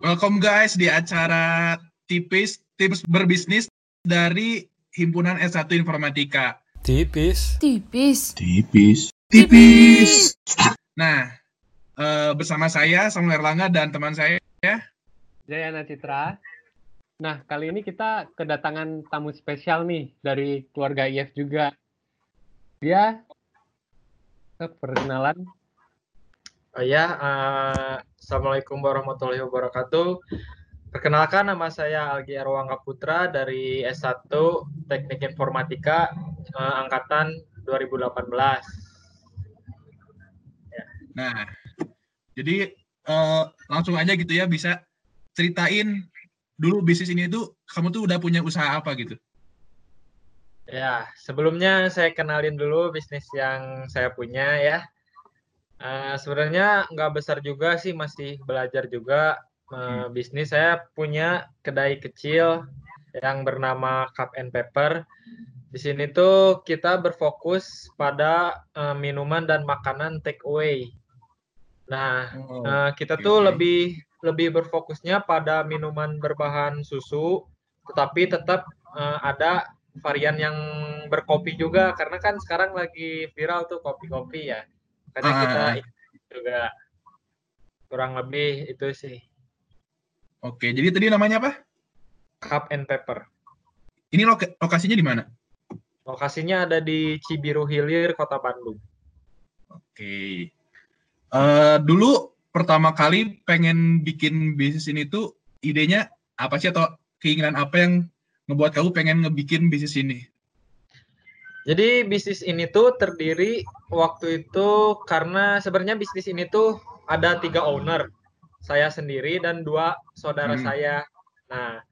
Welcome guys di acara tipis tips berbisnis dari Himpunan S1 Informatika. Tipis. Tipis. Tipis. Tipis. Nah, eh, bersama saya Samuel Erlangga dan teman saya Jayana Citra. Nah, kali ini kita kedatangan tamu spesial nih dari keluarga IF juga. Dia eh, perkenalan. Oh ya, eh, Assalamualaikum warahmatullahi wabarakatuh. Perkenalkan nama saya Algi Erwangga Putra dari S1 Teknik Informatika eh, angkatan 2018. Nah, jadi eh, langsung aja gitu ya bisa ceritain dulu bisnis ini tuh kamu tuh udah punya usaha apa gitu? Ya, sebelumnya saya kenalin dulu bisnis yang saya punya ya. Eh, sebenarnya nggak besar juga sih, masih belajar juga eh, bisnis. Saya punya kedai kecil yang bernama Cup and Pepper. Di sini tuh kita berfokus pada eh, minuman dan makanan take away. Nah, Oh, eh, kita oke, tuh lebih lebih berfokusnya pada minuman berbahan susu, tetapi tetap eh, ada varian yang berkopi juga karena kan sekarang lagi viral tuh kopi-kopi ya. Makanya Ah, kita ah, ah. juga kurang lebih itu sih Oke, jadi tadi namanya apa? cup and pepper. Ini loka- lokasinya di mana? Lokasinya ada di Cibiru Hilir, Kota Bandung. Oke. Eh, dulu pertama kali pengen bikin bisnis ini tuh idenya apa sih atau keinginan apa yang ngebuat kamu pengen ngebikin bisnis ini? Jadi bisnis ini tuh terdiri waktu itu karena sebenarnya bisnis ini tuh ada tiga owner, saya sendiri dan dua saudara Hmm. saya. Nah,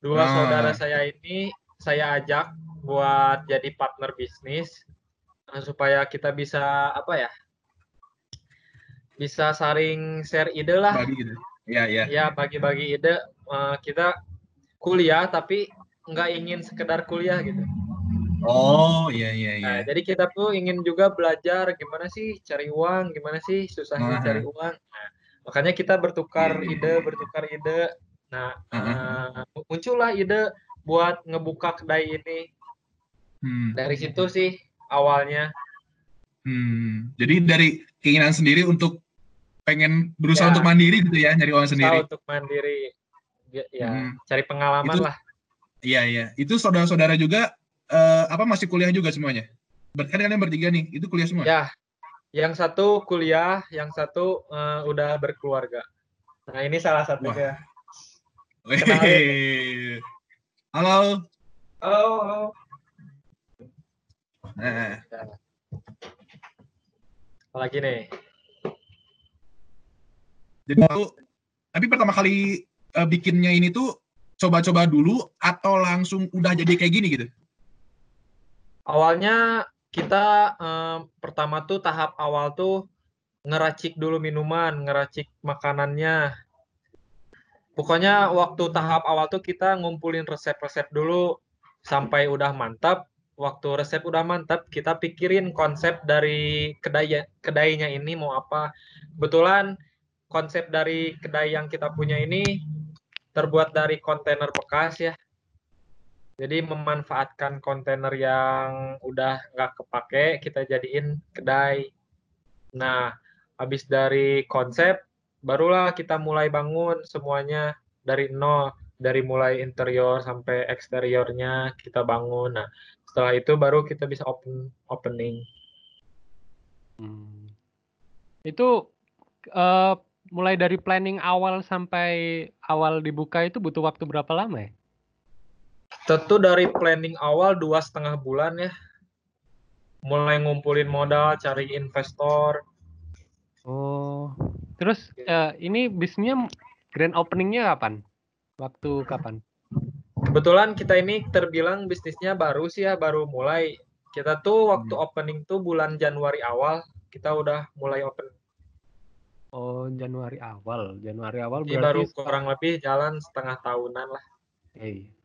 dua Ah. saudara saya ini saya ajak buat jadi partner bisnis eh, supaya kita bisa apa ya? Bisa saling share ide lah. Bagi gitu. Iya, iya. Ya bagi-bagi ide. Eh, kita kuliah tapi nggak ingin sekedar kuliah gitu. Oh, iya iya iya. Nah, jadi kita tuh ingin juga belajar gimana sih cari uang, gimana sih susahnya Aha. cari uang. Nah, makanya kita bertukar Iya, iya, ide, bertukar ide. Nah, Aha. eh, muncullah ide buat ngebuka kedai ini. Hmm. Dari situ sih awalnya. Hmm. Jadi dari keinginan sendiri untuk pengen berusaha Ya. untuk mandiri gitu ya, nyari uang Usaha sendiri. untuk mandiri. Ya, ya, Hmm. cari pengalaman Itu- lah. Iya iya. Itu saudara-saudara juga eh, apa masih kuliah juga semuanya? Berarti kan kalian bertiga nih, itu kuliah semua? Ya, yang satu kuliah, yang satu eh, udah berkeluarga. Nah, ini salah satunya. Halo. Halo, halo. Nah, Lagi nih. jadi aku tapi pertama kali eh, bikinnya ini tuh coba-coba dulu atau langsung udah jadi kayak gini gitu? Awalnya kita em, pertama tuh tahap awal tuh ngeracik dulu minuman, ngeracik makanannya. Pokoknya waktu tahap awal tuh kita ngumpulin resep-resep dulu sampai udah mantap. Waktu resep udah mantap, kita pikirin konsep dari kedai kedainya ini mau apa. Kebetulan konsep dari kedai yang kita punya ini terbuat dari kontainer bekas ya. Jadi memanfaatkan kontainer yang udah nggak kepake, kita jadiin kedai. Nah, habis dari konsep, barulah kita mulai bangun semuanya dari nol. Dari mulai interior sampai eksteriornya kita bangun. Nah, setelah itu baru kita bisa open opening. Hmm. Itu eh, mulai dari planning awal sampai awal dibuka itu butuh waktu berapa lama ya? Tentu dari planning awal dua setengah bulan ya. Mulai ngumpulin modal, cari investor. Oh, terus eh, ini bisnisnya grand openingnya kapan? Waktu kapan? Kebetulan kita ini terbilang bisnisnya baru sih ya, baru mulai. Kita tuh waktu Hmm. opening tuh bulan Januari awal, kita udah mulai open. Oh, Januari awal. Januari awal Jadi baru berarti kurang lebih jalan setengah tahunan lah. Iya.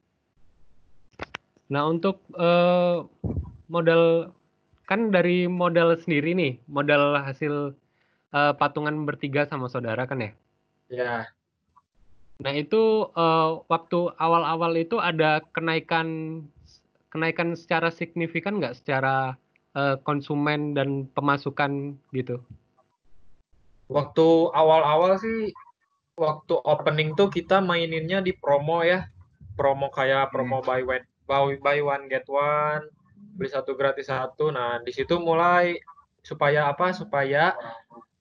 Nah, untuk eh, modal kan dari modal sendiri nih, modal hasil eh, patungan bertiga sama saudara kan ya. Ya, Nah itu uh, waktu awal-awal itu ada kenaikan kenaikan secara signifikan nggak secara uh, konsumen dan pemasukan gitu? Waktu awal-awal sih waktu opening tuh kita maininnya di promo ya. Promo kayak promo hmm. buy one buy, buy one get one, beli satu gratis satu. Nah, di situ mulai supaya apa? Supaya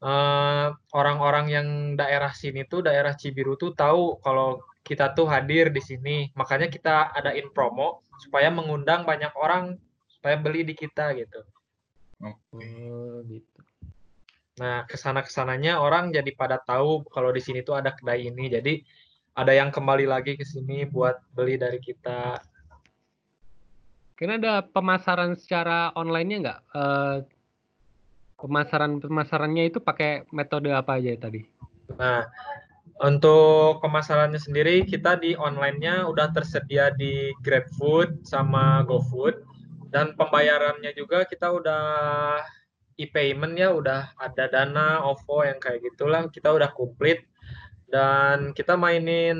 orang eh, orang-orang yang daerah sini tuh daerah Cibiru tuh tahu kalau kita tuh hadir di sini. Makanya kita adain promo supaya mengundang banyak orang supaya beli di kita gitu. Oh, gitu. Nah, ke sana ke sananya orang jadi pada tahu kalau di sini tuh ada kedai ini. Jadi ada yang kembali lagi ke sini buat beli dari kita. Kira ada pemasaran secara online-nya nggak? Uh, pemasaran pemasarannya itu pakai metode apa aja tadi? Nah, untuk pemasarannya sendiri kita di online-nya udah tersedia di GrabFood sama GoFood dan pembayarannya juga kita udah e-payment ya udah ada Dana, OVO yang kayak gitulah kita udah komplit dan kita mainin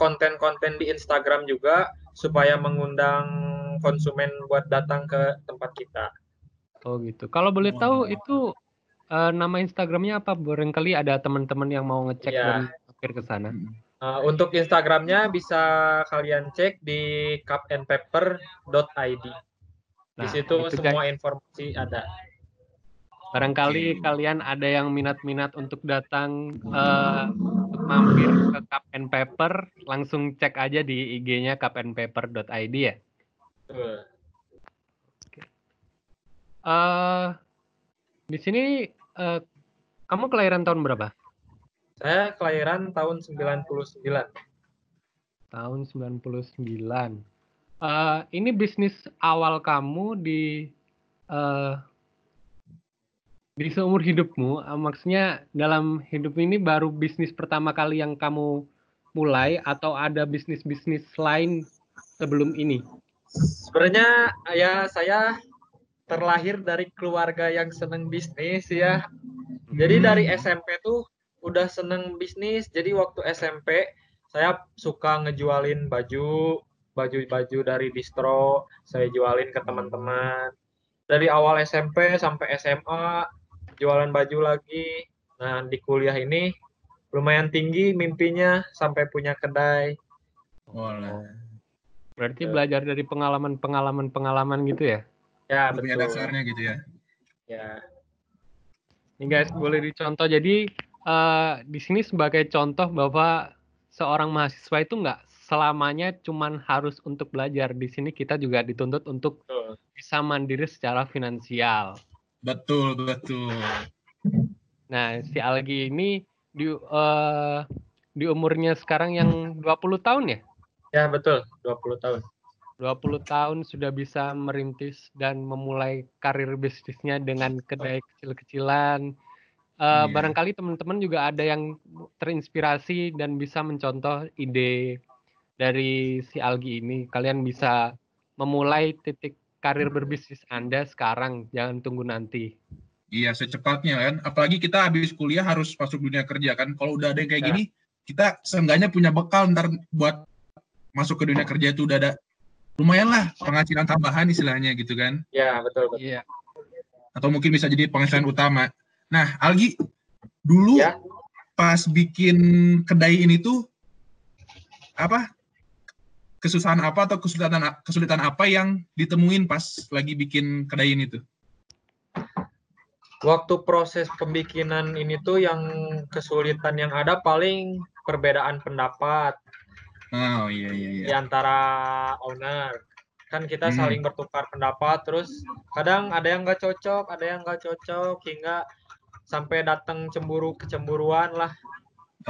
konten-konten di Instagram juga supaya mengundang konsumen buat datang ke tempat kita. Oh gitu. Kalau boleh tahu itu uh, nama Instagramnya apa? Barangkali ada teman-teman yang mau ngecek yeah. dan mampir ke sana. Uh, untuk Instagramnya bisa kalian cek di cupandpepper.id. Nah, di situ semua guys. informasi ada. Barangkali okay. kalian ada yang minat-minat untuk datang uh, untuk mampir ke Cup and Paper, langsung cek aja di IG-nya cupandpaper.id ya. Uh. Di sini uh, kamu kelahiran tahun berapa? Saya kelahiran tahun 99. Tahun 99. Uh, ini bisnis awal kamu di uh, di seumur hidupmu, uh, maksudnya dalam hidup ini baru bisnis pertama kali yang kamu mulai atau ada bisnis-bisnis lain sebelum ini? Sebenarnya ya saya terlahir dari keluarga yang seneng bisnis ya. Jadi hmm. dari SMP tuh udah seneng bisnis. Jadi waktu SMP saya suka ngejualin baju, baju-baju dari distro, saya jualin ke teman-teman. Dari awal SMP sampai SMA jualan baju lagi. Nah, di kuliah ini lumayan tinggi mimpinya sampai punya kedai. Oh, Berarti belajar dari pengalaman-pengalaman pengalaman gitu ya? Ya, betul. Dasarnya gitu ya. Ya. Ini guys, boleh dicontoh. Jadi uh, di sini sebagai contoh bahwa seorang mahasiswa itu nggak selamanya cuman harus untuk belajar. Di sini kita juga dituntut untuk betul. bisa mandiri secara finansial. Betul, betul. Nah, si Algi ini di uh, di umurnya sekarang yang 20 tahun ya? Ya, betul, 20 tahun. 20 tahun sudah bisa merintis dan memulai karir bisnisnya dengan kedai kecil-kecilan. Uh, yeah. Barangkali teman-teman juga ada yang terinspirasi dan bisa mencontoh ide dari si Algi ini. Kalian bisa memulai titik karir berbisnis Anda sekarang, jangan tunggu nanti. Iya, secepatnya kan. Apalagi kita habis kuliah harus masuk dunia kerja kan. Kalau udah ada yang kayak ya. gini, kita seenggaknya punya bekal ntar buat masuk ke dunia kerja itu udah ada lumayan lah penghasilan tambahan istilahnya gitu kan. Ya, betul. betul. Iya. Atau mungkin bisa jadi penghasilan utama. Nah, Algi, dulu ya. pas bikin kedai ini tuh apa kesusahan apa atau kesulitan kesulitan apa yang ditemuin pas lagi bikin kedai ini tuh? Waktu proses pembikinan ini tuh yang kesulitan yang ada paling perbedaan pendapat Oh iya iya iya. Di antara owner. Kan kita hmm. saling bertukar pendapat terus kadang ada yang nggak cocok, ada yang nggak cocok hingga sampai datang cemburu kecemburuan lah.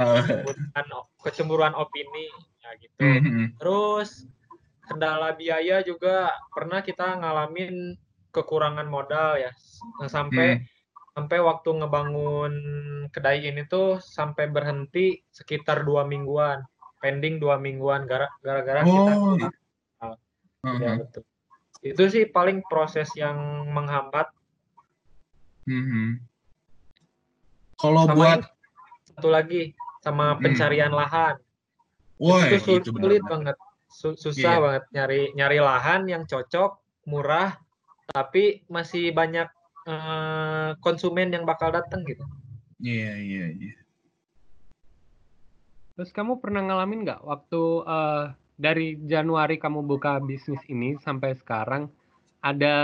Uh. Kecemburuan, kecemburuan opini ya gitu. Mm -hmm. Terus kendala biaya juga pernah kita ngalamin kekurangan modal ya sampai mm. sampai waktu ngebangun kedai ini tuh sampai berhenti sekitar dua mingguan pending dua mingguan gara-gara oh. kita uh -huh. ya betul itu sih paling proses yang menghambat mm -hmm. kalau buat satu lagi sama pencarian hmm. lahan Wah, itu sulit, itu sulit benar. banget. Su- susah Iya. banget nyari nyari lahan yang cocok, murah, tapi masih banyak eh, konsumen yang bakal datang gitu. Iya, iya, iya. Terus kamu pernah ngalamin nggak waktu eh, dari Januari kamu buka bisnis ini sampai sekarang ada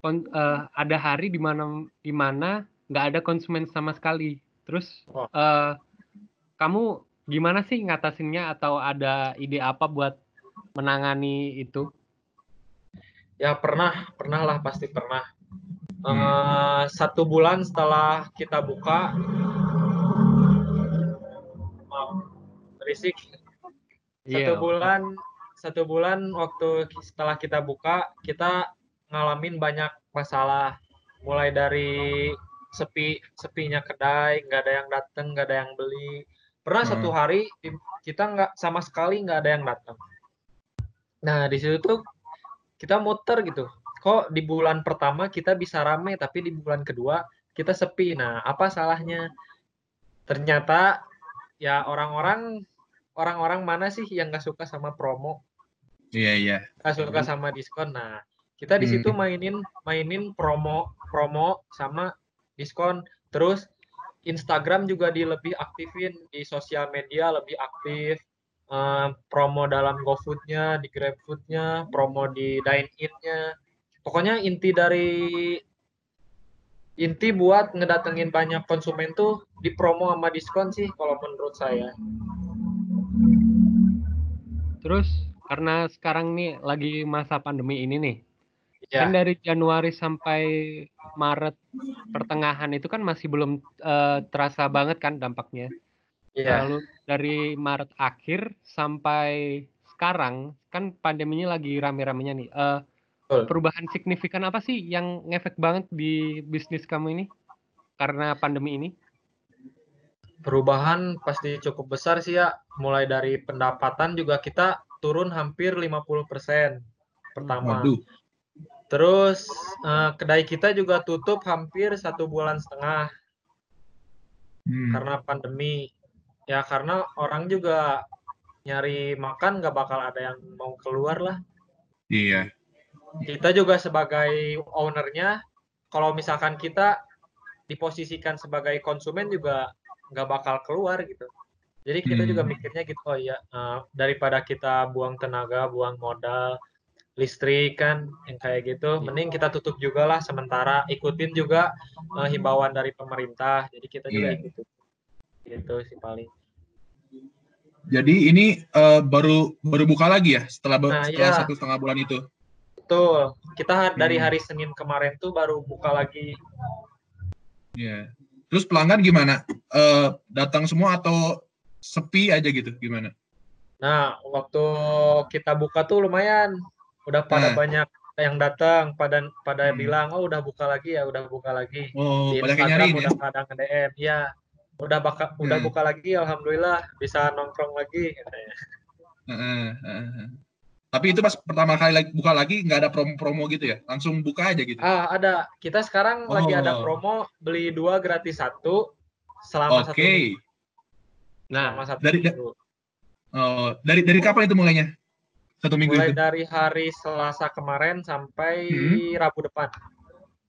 kon- eh, ada hari di mana di mana nggak ada konsumen sama sekali. Terus eh, kamu gimana sih ngatasinnya atau ada ide apa buat menangani itu? Ya pernah, pernah lah pasti pernah. Eh, satu bulan setelah kita buka, berisik. Satu Iya. bulan, satu bulan waktu setelah kita buka, kita ngalamin banyak masalah. Mulai dari sepi, sepinya kedai, nggak ada yang datang, nggak ada yang beli. Pernah Hmm. satu hari kita nggak sama sekali nggak ada yang datang. Nah di situ tuh kita muter gitu. Kok di bulan pertama kita bisa rame, tapi di bulan kedua kita sepi. Nah apa salahnya? Ternyata ya orang-orang orang-orang mana sih yang nggak suka sama promo, Iya, iya. nggak suka sama diskon. Nah, kita di Hmm. situ mainin mainin promo promo sama diskon. Terus Instagram juga di lebih aktifin di sosial media lebih aktif. Eh, promo dalam GoFood-nya, di GrabFood-nya, promo di dine-in-nya. Pokoknya inti dari inti buat ngedatengin banyak konsumen tuh di promo sama diskon sih kalau menurut saya. Terus karena sekarang nih lagi masa pandemi ini nih, Ya, kan dari Januari sampai Maret pertengahan itu kan masih belum eh, terasa banget kan dampaknya. ya. Lalu dari Maret akhir sampai sekarang kan pandeminya lagi rame-ramenya nih. Betul. perubahan signifikan apa sih yang ngefek banget di bisnis kamu ini karena pandemi ini? Perubahan pasti cukup besar sih ya. Mulai dari pendapatan juga kita turun hampir 50% pertama. Waduh. Terus eh, kedai kita juga tutup hampir satu bulan setengah Hmm. karena pandemi. Ya karena orang juga nyari makan nggak bakal ada yang mau keluar lah. Iya. Kita juga sebagai ownernya, kalau misalkan kita diposisikan sebagai konsumen juga nggak bakal keluar gitu. Jadi kita Hmm. juga mikirnya gitu, oh iya, eh, daripada kita buang tenaga, buang modal, listrik kan, yang kayak gitu, mending kita tutup juga lah sementara, ikutin juga eh, himbauan dari pemerintah. Jadi kita juga Iya. ikutin. Gitu sih paling. Jadi ini eh, baru baru buka lagi ya setelah Nah, setelah iya. satu setengah bulan itu. Betul. Kita dari Hmm. hari Senin kemarin tuh baru buka lagi. Iya. Terus pelanggan gimana? Eh, datang semua atau sepi aja gitu? Gimana? Nah, waktu kita buka tuh lumayan, udah pada Nah. banyak yang datang, pada pada Hmm. bilang, oh udah buka lagi ya, udah buka lagi. Oh, Di Instagram nyariin ya? udah pada nge-DM, ya, udah baka, udah Hmm. buka lagi, alhamdulillah bisa nongkrong lagi. katanya. Heeh. Tapi itu pas pertama kali lagi- buka lagi nggak ada promo-promo gitu ya? Langsung buka aja gitu? Ah, ada. Kita sekarang lagi ada Oh. promo beli dua gratis satu selama Oke. satu minggu. Nah, Selama satu Dari- minggu. Oh, dari dari kapan itu mulainya? Satu minggu Mulai itu? dari hari Selasa kemarin sampai Hmm. Rabu depan.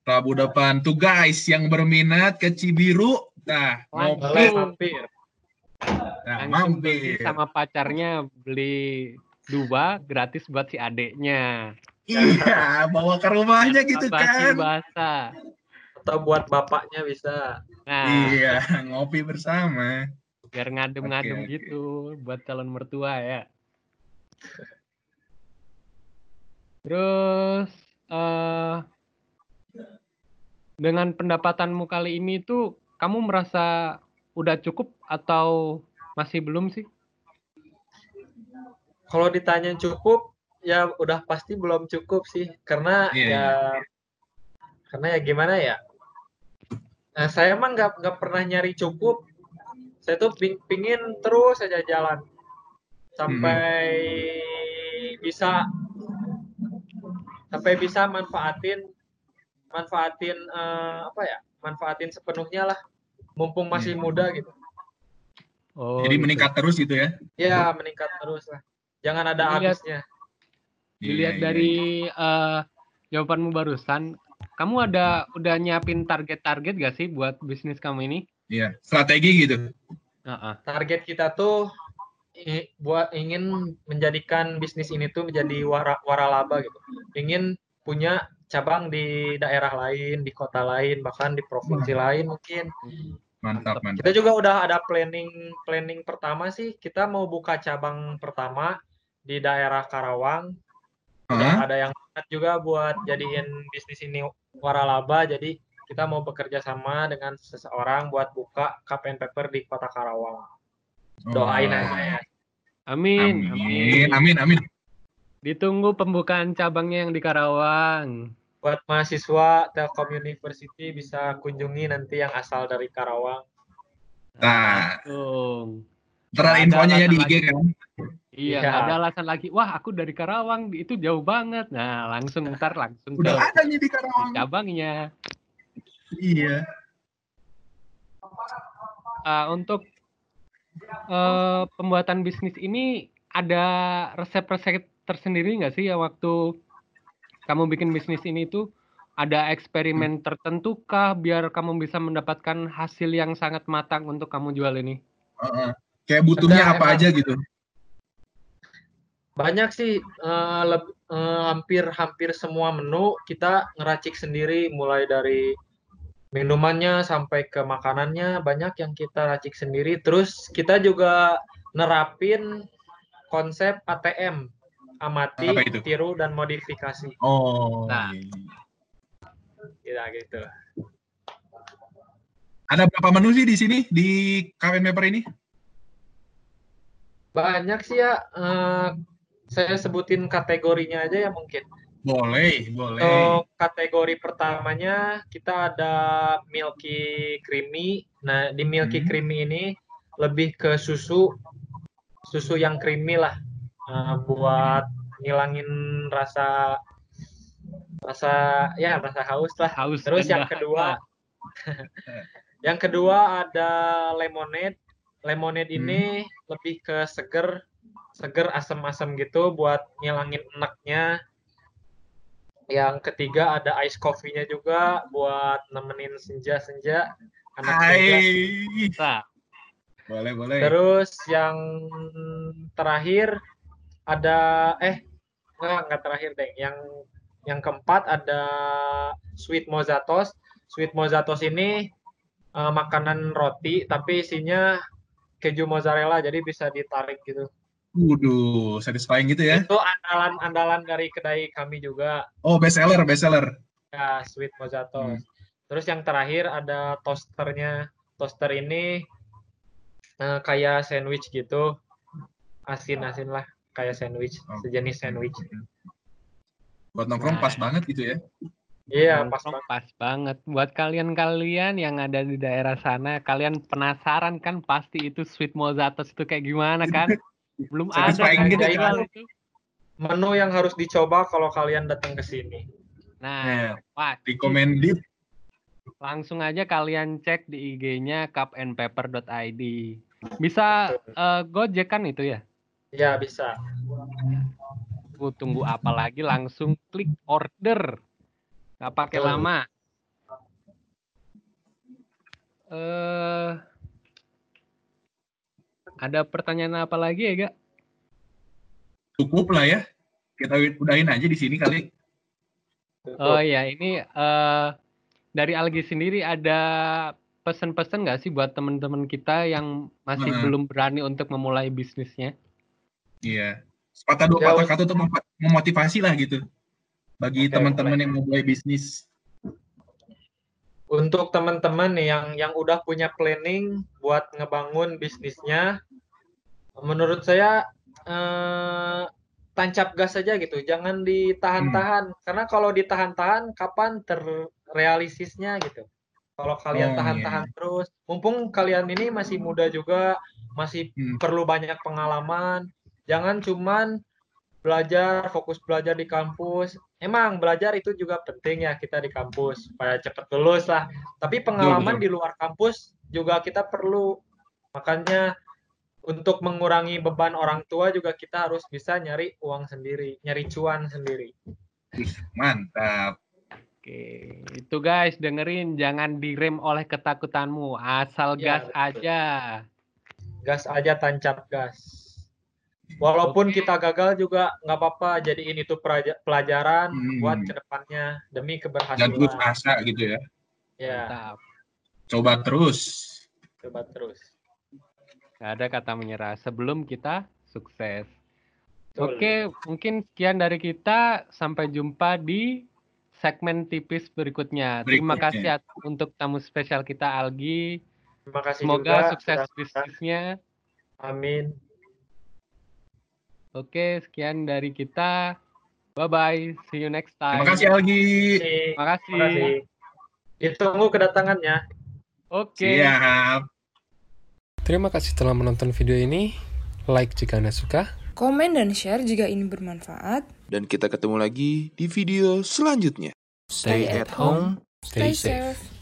Rabu depan. Tuh guys yang berminat ke Cibiru, nah mampir, mampir. nah, beli mampir. sama pacarnya beli dua gratis buat si adeknya. Iya, bawa ke rumahnya gitu Basi kan? basah. Atau buat bapaknya bisa. Nah, Iya, ngopi bersama. biar ngadem-ngadem oke. gitu buat calon mertua ya. Terus eh dengan pendapatanmu kali ini tuh kamu merasa udah cukup atau masih belum sih? Kalau ditanya cukup, ya udah pasti belum cukup sih, karena Iya, ya, karena ya gimana ya? Nah, saya emang nggak nggak pernah nyari cukup. Saya tuh ping- pingin terus saja jalan sampai bisa sampai bisa manfaatin manfaatin eh, apa ya? Manfaatin sepenuhnya lah, mumpung masih Iya. muda gitu. Oh, Jadi gitu. meningkat terus gitu ya. Ya, meningkat terus lah. Jangan ada Dilihat- habisnya. Dilihat Iya, iya, dari eh, jawabanmu barusan, kamu ada udah nyiapin target-target gak sih buat bisnis kamu ini? Iya, strategi gitu. Heeh. Target kita tuh i- buat ingin menjadikan bisnis ini tuh menjadi wara, waralaba gitu. Ingin punya cabang di daerah lain, di kota lain, bahkan di provinsi lain mungkin. Mantap, mantap. Kita juga udah ada planning planning pertama sih. Kita mau buka cabang pertama di daerah Karawang. Hah? ada yang minat juga buat jadiin bisnis ini waralaba. Jadi kita mau bekerja sama dengan seseorang buat buka cup and paper di kota Karawang. Doain Oh. aja ya. Amin, Amin, amin, amin. Ditunggu pembukaan cabangnya yang di Karawang. Buat mahasiswa Telkom University bisa kunjungi nanti yang asal dari Karawang. Nah, Langsung. Ntar infonya ya di IG lagi. kan. Iya, nggak ada alasan lagi. Wah, aku dari Karawang, itu jauh banget. Nah, langsung ntar langsung Udah ke ada nih di Karawang. cabangnya. Iya. Ah, untuk eh, pembuatan bisnis ini ada resep-resep tersendiri nggak sih ya waktu kamu bikin bisnis ini tuh ada eksperimen tertentu kah biar kamu bisa mendapatkan hasil yang sangat matang untuk kamu jual ini? Heeh. Kayak butuhnya Ada apa emang. aja gitu. Banyak sih eh, leb- eh, hampir-hampir semua menu kita ngeracik sendiri mulai dari minumannya sampai ke makanannya banyak yang kita racik sendiri. Terus kita juga nerapin konsep ATM amati, tiru dan modifikasi. Oh. Nah. iya. Ya gitu. Ada berapa menu sih di sini di Kawin Paper ini? Banyak sih ya. eh, saya sebutin kategorinya aja ya mungkin. Boleh, boleh. Untuk kategori pertamanya kita ada milky creamy. Nah, di milky Hmm. creamy ini lebih ke susu susu yang creamy lah. Eh, buat ngilangin rasa rasa ya rasa haus lah. Haus Terus yang kedua yang kedua ada lemonade. Lemonade Hmm. ini lebih ke seger, seger asam-asam gitu buat ngilangin enaknya. Yang ketiga ada ice coffee-nya juga buat nemenin senja-senja anak senja. Nah, Boleh, boleh. Terus yang terakhir ada eh enggak enggak terakhir deh. Yang yang keempat ada sweet mozatos. Sweet mozatos ini eh, makanan roti tapi isinya keju mozzarella jadi bisa ditarik gitu. Waduh, satisfying gitu ya. Itu andalan-andalan dari kedai kami juga Oh, best seller, best seller. ya sweet Hmm. mozatos. Terus yang terakhir ada toasternya. Toaster ini eh, kayak sandwich gitu. Asin-asin lah kayak sandwich, Oh. sejenis sandwich. Buat nongkrong Nah. pas banget gitu ya. Iya, pas banget. pas banget. Buat kalian-kalian yang ada di daerah sana, kalian penasaran kan pasti itu sweet mozatos itu kayak gimana kan? Belum ada kan gitu yang kan. Menu yang harus dicoba kalau kalian datang ke sini. Nah, Nah, wah, recommended. langsung aja kalian cek di IG-nya cupandpaper.id. Bisa eh, Gojek kan itu ya? Ya, bisa. Tunggu tunggu apa lagi langsung klik order. Nggak pakai Betul. lama. Eh ada pertanyaan apa lagi ya, Gak? Cukup lah ya. Kita udahin aja di sini kali. Oh iya, ini eh dari Algi sendiri ada pesan-pesan nggak sih buat teman-teman kita yang masih Heeh. belum berani untuk memulai bisnisnya? Iya. Sepatah dua patah kata untuk mem- memotivasi lah gitu. Bagi teman-teman yang mau mulai bisnis. Untuk teman-teman yang yang udah punya planning buat ngebangun bisnisnya, menurut saya eh, tancap gas saja gitu, jangan ditahan-tahan. Karena kalau ditahan-tahan, kapan terrealisisnya gitu. Kalau kalian Oh, tahan-tahan terus, mumpung kalian ini masih muda juga, masih Hmm. perlu banyak pengalaman. Jangan cuman belajar, fokus belajar di kampus. Emang belajar itu juga penting ya kita di kampus supaya cepat lulus lah. Tapi pengalaman betul. di luar kampus juga kita perlu. Makanya untuk mengurangi beban orang tua juga kita harus bisa nyari uang sendiri, nyari cuan sendiri. Mantap. Oke, itu guys dengerin jangan direm oleh ketakutanmu, asal Ya, gas betul. aja. Gas aja tancap gas. Walaupun kita gagal juga nggak apa-apa, jadiin itu peraja- pelajaran Hmm. buat ke depannya demi Jangan keberhasilan. putus asa gitu ya. Ya, Mantap. Coba terus. coba terus. Gak ada kata menyerah sebelum kita sukses. Betul. Oke, mungkin sekian dari kita. Sampai jumpa di segmen tipis berikutnya. Terima Berikutnya. kasih at- untuk tamu spesial kita Algi. Terima kasih Semoga juga sukses bisnisnya. Amin. Oke, sekian dari kita. Bye bye. See you next time. Terima kasih Algi. Terima kasih. Terima kasih. Ditunggu kedatangannya. Oke. Siap. Terima kasih telah menonton video ini. Like jika Anda suka. Komen dan share jika ini bermanfaat. Dan kita ketemu lagi di video selanjutnya. Stay at home, Stay Stay safe. safe.